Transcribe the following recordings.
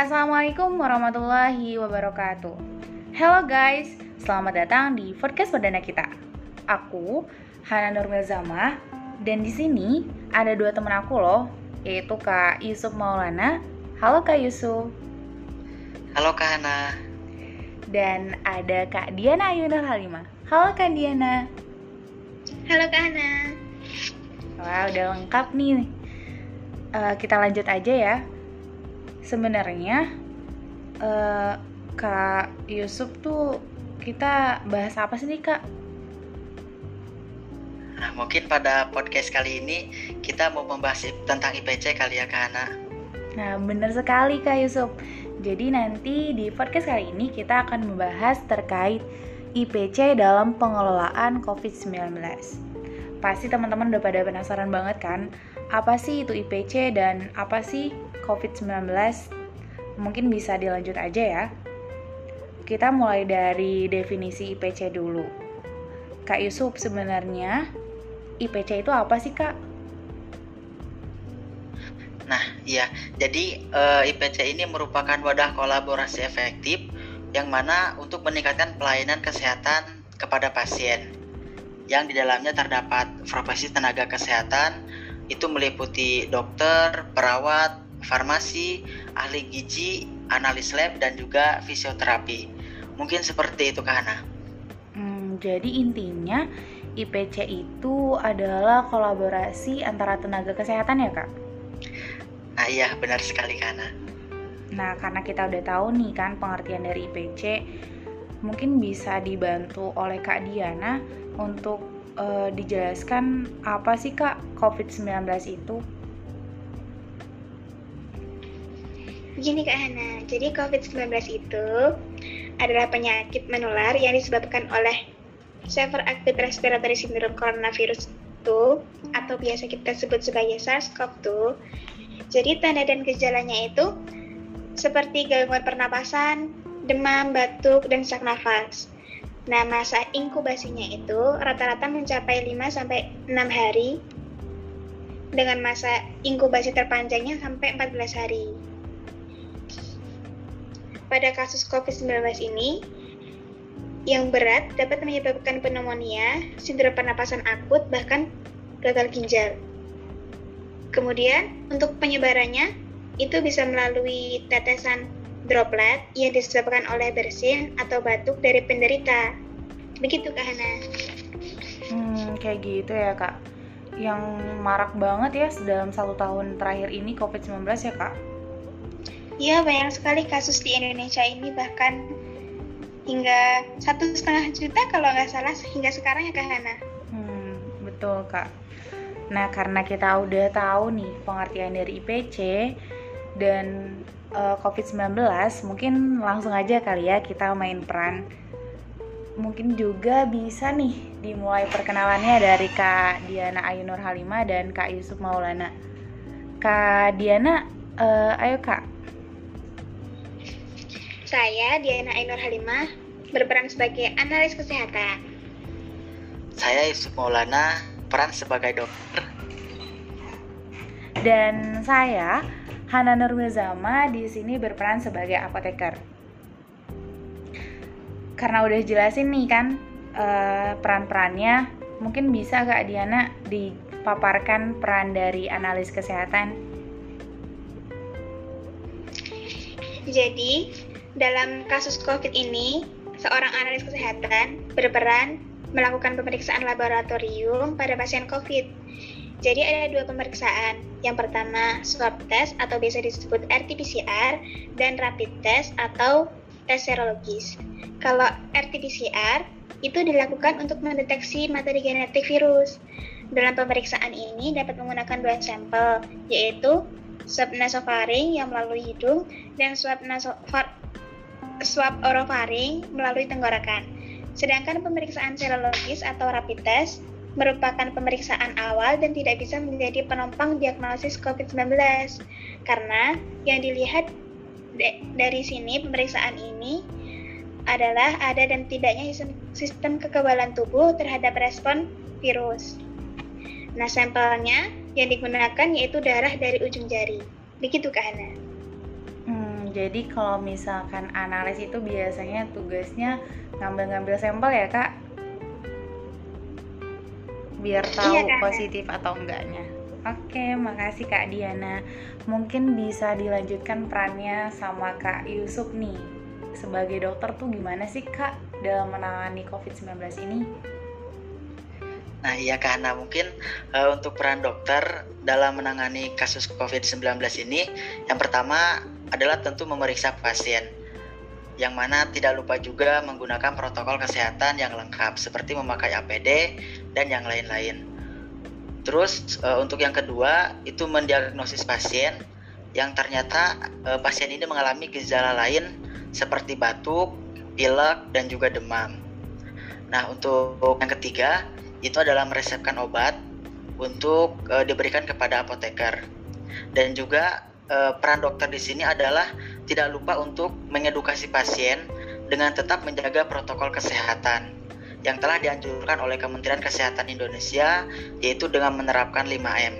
Assalamualaikum warahmatullahi wabarakatuh. Hello guys, selamat datang di podcast perdana kita. Aku Hana Nurmil Zama dan di sini ada dua teman aku loh, yaitu Kak Yusuf Maulana. Halo Kak Yusuf. Halo Kak Hana. Dan ada Kak Diana Ayunur Halimah. Halo Kak Diana. Halo Kak Hana. Wah, udah lengkap nih. Uh, kita lanjut aja ya. Sebenarnya uh, Kak Yusuf tuh kita bahas apa sih nih Kak? Nah, mungkin pada podcast kali ini kita mau membahas tentang IPC kali ya Kak Hana. Nah, bener sekali Kak Yusuf. Jadi nanti di podcast kali ini kita akan membahas terkait IPC dalam pengelolaan COVID-19. Pasti teman-teman udah pada penasaran banget kan, apa sih itu IPC dan apa sih COVID-19? Mungkin bisa dilanjut aja ya. Kita mulai dari definisi IPC dulu. Kak Yusuf, sebenarnya IPC itu apa sih, Kak? Nah, iya. Jadi uh, eh, IPC ini merupakan wadah kolaborasi efektif yang mana untuk meningkatkan pelayanan kesehatan kepada pasien. Yang di dalamnya terdapat profesi tenaga kesehatan itu meliputi dokter, perawat, farmasi, ahli gizi, analis lab dan juga fisioterapi. Mungkin seperti itu Kak Hana. Hmm, jadi intinya IPC itu adalah kolaborasi antara tenaga kesehatan ya Kak? Nah iya benar sekali Kak Hana. Nah karena kita udah tahu nih kan pengertian dari IPC, mungkin bisa dibantu oleh Kak Diana untuk uh, dijelaskan apa sih Kak COVID-19 itu? Begini Kak Hana, jadi COVID-19 itu adalah penyakit menular yang disebabkan oleh Severe Active Respiratory Syndrome Coronavirus 2 atau biasa kita sebut sebagai SARS-CoV-2. Jadi tanda dan gejalanya itu seperti gangguan pernapasan, demam, batuk, dan sesak nafas. Nah, masa inkubasinya itu rata-rata mencapai 5 sampai 6 hari dengan masa inkubasi terpanjangnya sampai 14 hari pada kasus COVID-19 ini, yang berat dapat menyebabkan pneumonia, sindrom pernapasan akut, bahkan gagal ginjal. Kemudian, untuk penyebarannya, itu bisa melalui tetesan droplet yang disebabkan oleh bersin atau batuk dari penderita. Begitu, Kak Hana. Hmm, kayak gitu ya, Kak. Yang marak banget ya dalam satu tahun terakhir ini COVID-19 ya, Kak? Iya, banyak sekali kasus di Indonesia ini bahkan hingga satu setengah juta kalau nggak salah hingga sekarang ya Kak Hana. Hmm, betul Kak. Nah, karena kita udah tahu nih pengertian dari IPC dan uh, eh, COVID-19, mungkin langsung aja kali ya kita main peran. Mungkin juga bisa nih dimulai perkenalannya dari Kak Diana Ayunur Halimah dan Kak Yusuf Maulana. Kak Diana, uh, ayo Kak, saya, Diana Ainur Halimah, berperan sebagai analis kesehatan. Saya Yusuf Maulana, peran sebagai dokter. Dan saya, Hana Nurmizama, di sini berperan sebagai apoteker. Karena udah jelasin nih kan uh, peran-perannya, mungkin bisa Kak Diana dipaparkan peran dari analis kesehatan. Jadi, dalam kasus COVID ini, seorang analis kesehatan berperan melakukan pemeriksaan laboratorium pada pasien COVID. Jadi ada dua pemeriksaan. Yang pertama swab test atau biasa disebut RT-PCR dan rapid test atau tes serologis. Kalau RT-PCR itu dilakukan untuk mendeteksi materi genetik virus. Dalam pemeriksaan ini dapat menggunakan dua sampel, yaitu swab nasofaring yang melalui hidung dan swab nasofaring swab orofaring melalui tenggorokan. Sedangkan pemeriksaan serologis atau rapid test merupakan pemeriksaan awal dan tidak bisa menjadi penopang diagnosis COVID-19 karena yang dilihat dari sini pemeriksaan ini adalah ada dan tidaknya sistem kekebalan tubuh terhadap respon virus. Nah, sampelnya yang digunakan yaitu darah dari ujung jari. Begitu, Kak Hana. Jadi kalau misalkan analis itu biasanya tugasnya ngambil-ngambil sampel ya kak? Biar Iya, tahu Kak. positif atau enggaknya. Oke makasih kak Diana. Mungkin bisa dilanjutkan perannya sama kak Yusuf nih. Sebagai dokter tuh gimana sih kak dalam menangani COVID-19 ini? Nah iya karena mungkin eh, untuk peran dokter dalam menangani kasus COVID-19 ini yang pertama adalah tentu memeriksa pasien yang mana tidak lupa juga menggunakan protokol kesehatan yang lengkap seperti memakai APD dan yang lain-lain. Terus eh, untuk yang kedua itu mendiagnosis pasien yang ternyata eh, pasien ini mengalami gejala lain seperti batuk, pilek dan juga demam. Nah, untuk yang ketiga itu adalah meresepkan obat untuk eh, diberikan kepada apoteker. Dan juga eh, peran dokter di sini adalah tidak lupa untuk mengedukasi pasien dengan tetap menjaga protokol kesehatan yang telah dianjurkan oleh Kementerian Kesehatan Indonesia yaitu dengan menerapkan 5M.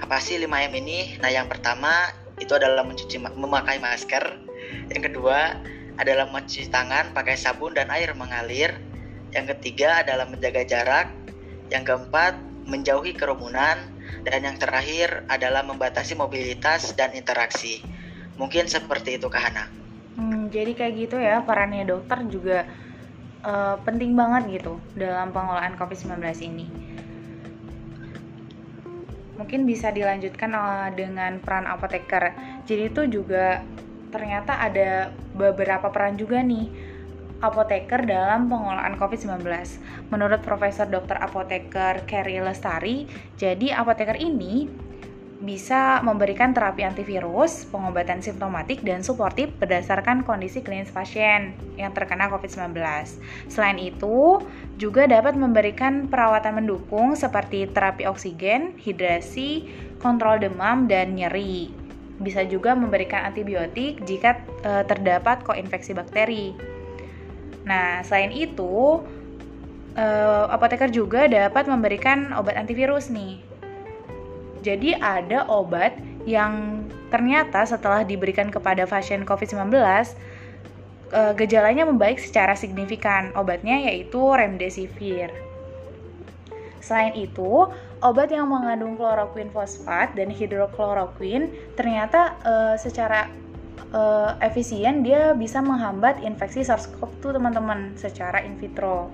Apa sih 5M ini? Nah, yang pertama itu adalah mencuci memakai masker. Yang kedua adalah mencuci tangan pakai sabun dan air mengalir. Yang ketiga adalah menjaga jarak. Yang keempat, menjauhi kerumunan. Dan yang terakhir adalah membatasi mobilitas dan interaksi. Mungkin seperti itu Kak Hana. Hmm, jadi kayak gitu ya perannya dokter juga eh, penting banget gitu dalam pengelolaan COVID-19 ini. Mungkin bisa dilanjutkan eh, dengan peran apoteker. Jadi itu juga ternyata ada beberapa peran juga nih apoteker dalam pengelolaan COVID-19. Menurut Profesor Dr. Apoteker Kerry Lestari, jadi apoteker ini bisa memberikan terapi antivirus, pengobatan simptomatik, dan suportif berdasarkan kondisi klinis pasien yang terkena COVID-19. Selain itu, juga dapat memberikan perawatan mendukung seperti terapi oksigen, hidrasi, kontrol demam, dan nyeri. Bisa juga memberikan antibiotik jika e, terdapat koinfeksi bakteri. Nah, selain itu, e, apoteker juga dapat memberikan obat antivirus nih jadi ada obat yang ternyata setelah diberikan kepada pasien COVID-19 eh, gejalanya membaik secara signifikan. Obatnya yaitu remdesivir. Selain itu, obat yang mengandung kloroquine fosfat dan hidrokloroquine ternyata eh, secara eh, efisien dia bisa menghambat infeksi SARS-CoV-2 teman-teman secara in vitro.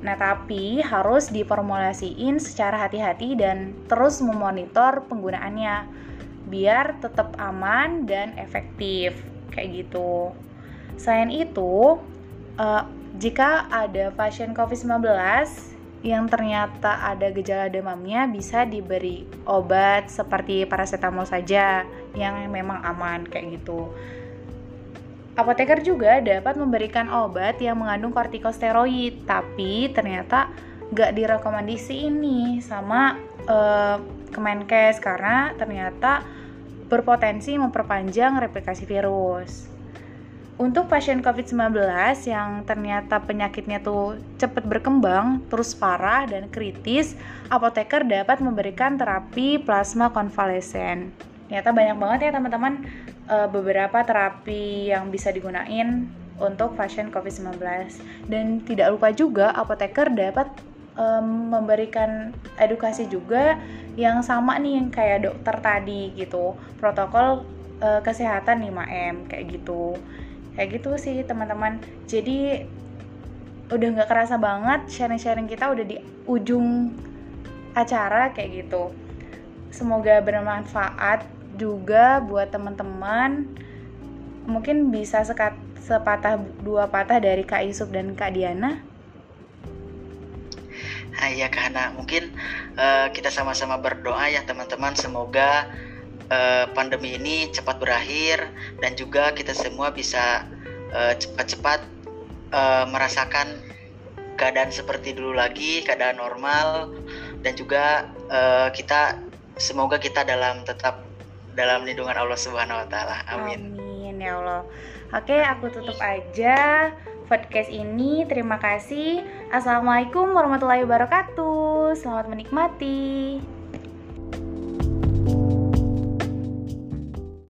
Nah, tapi harus diformulasiin secara hati-hati dan terus memonitor penggunaannya biar tetap aman dan efektif kayak gitu. Selain itu, uh, jika ada pasien COVID-19 yang ternyata ada gejala demamnya bisa diberi obat seperti paracetamol saja yang memang aman kayak gitu. Apoteker juga dapat memberikan obat yang mengandung kortikosteroid, tapi ternyata nggak direkomendasi ini sama uh, Kemenkes karena ternyata berpotensi memperpanjang replikasi virus. Untuk pasien COVID-19 yang ternyata penyakitnya tuh cepat berkembang, terus parah dan kritis, apoteker dapat memberikan terapi plasma konvalesen. Ternyata banyak banget ya teman-teman uh, beberapa terapi yang bisa digunain untuk pasien COVID-19 dan tidak lupa juga apoteker dapat um, memberikan edukasi juga yang sama nih yang kayak dokter tadi gitu. Protokol uh, kesehatan 5M kayak gitu kayak gitu sih teman-teman. Jadi udah nggak kerasa banget sharing-sharing kita udah di ujung acara kayak gitu. Semoga bermanfaat juga buat teman-teman. Mungkin bisa sekat, sepatah dua patah dari Kak Yusuf dan Kak Diana. Nah, iya Kak Hana, mungkin uh, kita sama-sama berdoa ya teman-teman. Semoga uh, pandemi ini cepat berakhir dan juga kita semua bisa uh, cepat-cepat uh, merasakan keadaan seperti dulu lagi, keadaan normal dan juga uh, kita semoga kita dalam tetap dalam lindungan Allah Subhanahu wa taala. Amin. Amin ya Allah. Oke, aku tutup aja podcast ini. Terima kasih. Assalamualaikum warahmatullahi wabarakatuh. Selamat menikmati.